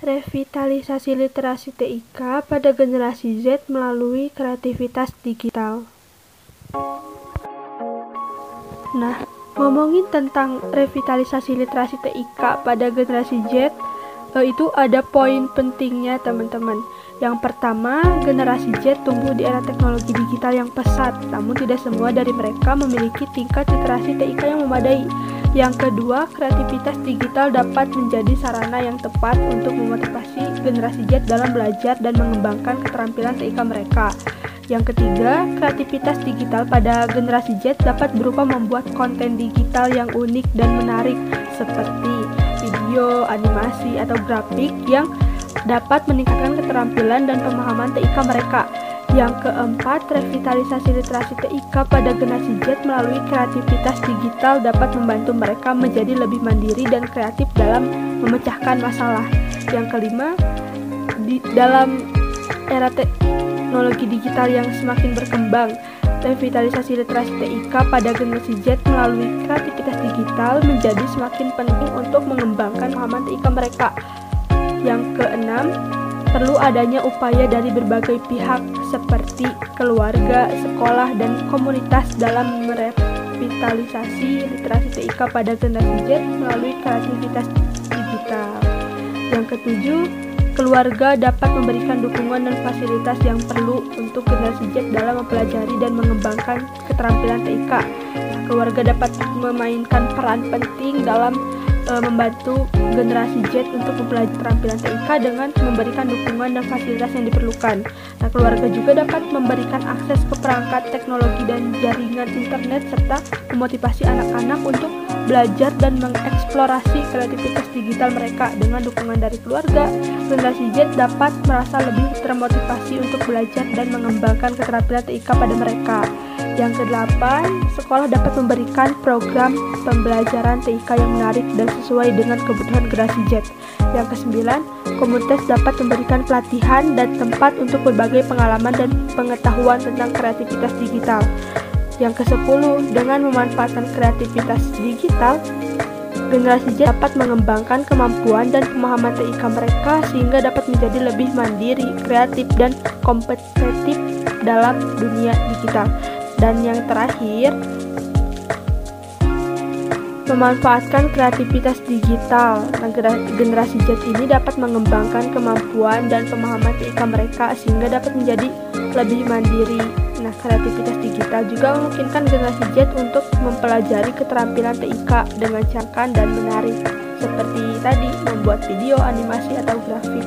Revitalisasi literasi TIK pada generasi Z melalui kreativitas digital. Nah, ngomongin tentang revitalisasi literasi TIK pada generasi Z, eh, itu ada poin pentingnya teman-teman. Yang pertama, generasi Z tumbuh di era teknologi digital yang pesat, namun tidak semua dari mereka memiliki tingkat literasi TIK yang memadai. Yang kedua, kreativitas digital dapat menjadi sarana yang tepat untuk memotivasi generasi Z dalam belajar dan mengembangkan keterampilan TIK mereka. Yang ketiga, kreativitas digital pada generasi Z dapat berupa membuat konten digital yang unik dan menarik seperti video, animasi, atau grafik yang dapat meningkatkan keterampilan dan pemahaman TIK mereka. Yang keempat, revitalisasi literasi TIK pada generasi Z melalui kreativitas digital dapat membantu mereka menjadi lebih mandiri dan kreatif dalam memecahkan masalah. Yang kelima, di dalam era teknologi digital yang semakin berkembang, revitalisasi literasi TIK pada generasi Z melalui kreativitas digital menjadi semakin penting untuk mengembangkan pemahaman TIK mereka. Yang keenam, perlu adanya upaya dari berbagai pihak seperti keluarga, sekolah, dan komunitas dalam merevitalisasi literasi TIK pada generasi Z melalui kreativitas digital. Yang ketujuh, keluarga dapat memberikan dukungan dan fasilitas yang perlu untuk generasi Z dalam mempelajari dan mengembangkan keterampilan TIK. Keluarga dapat memainkan peran penting dalam e, membantu generasi Z untuk mempelajari keterampilan TIK dengan memberikan dukungan dan fasilitas yang diperlukan. Nah, keluarga juga dapat memberikan akses ke perangkat teknologi dan jaringan internet serta memotivasi anak-anak untuk belajar dan mengeksplorasi kreativitas digital mereka dengan dukungan dari keluarga. Generasi Z dapat merasa lebih termotivasi untuk belajar dan mengembangkan keterampilan TIK pada mereka. Yang kedelapan, sekolah dapat memberikan program pembelajaran TIK yang menarik dan sesuai dengan kebutuhan generasi Z. Yang kesembilan, komunitas dapat memberikan pelatihan dan tempat untuk berbagai pengalaman dan pengetahuan tentang kreativitas digital. Yang ke-10, dengan memanfaatkan kreativitas digital, generasi Z dapat mengembangkan kemampuan dan pemahaman TIK mereka sehingga dapat menjadi lebih mandiri, kreatif, dan kompetitif dalam dunia digital. Dan yang terakhir, memanfaatkan kreativitas digital. Nah, generasi Z ini dapat mengembangkan kemampuan dan pemahaman TIK mereka sehingga dapat menjadi lebih mandiri. Nah, kreativitas digital juga memungkinkan generasi Z untuk mempelajari keterampilan TIK dengan cangkan dan menarik seperti tadi membuat video, animasi atau grafik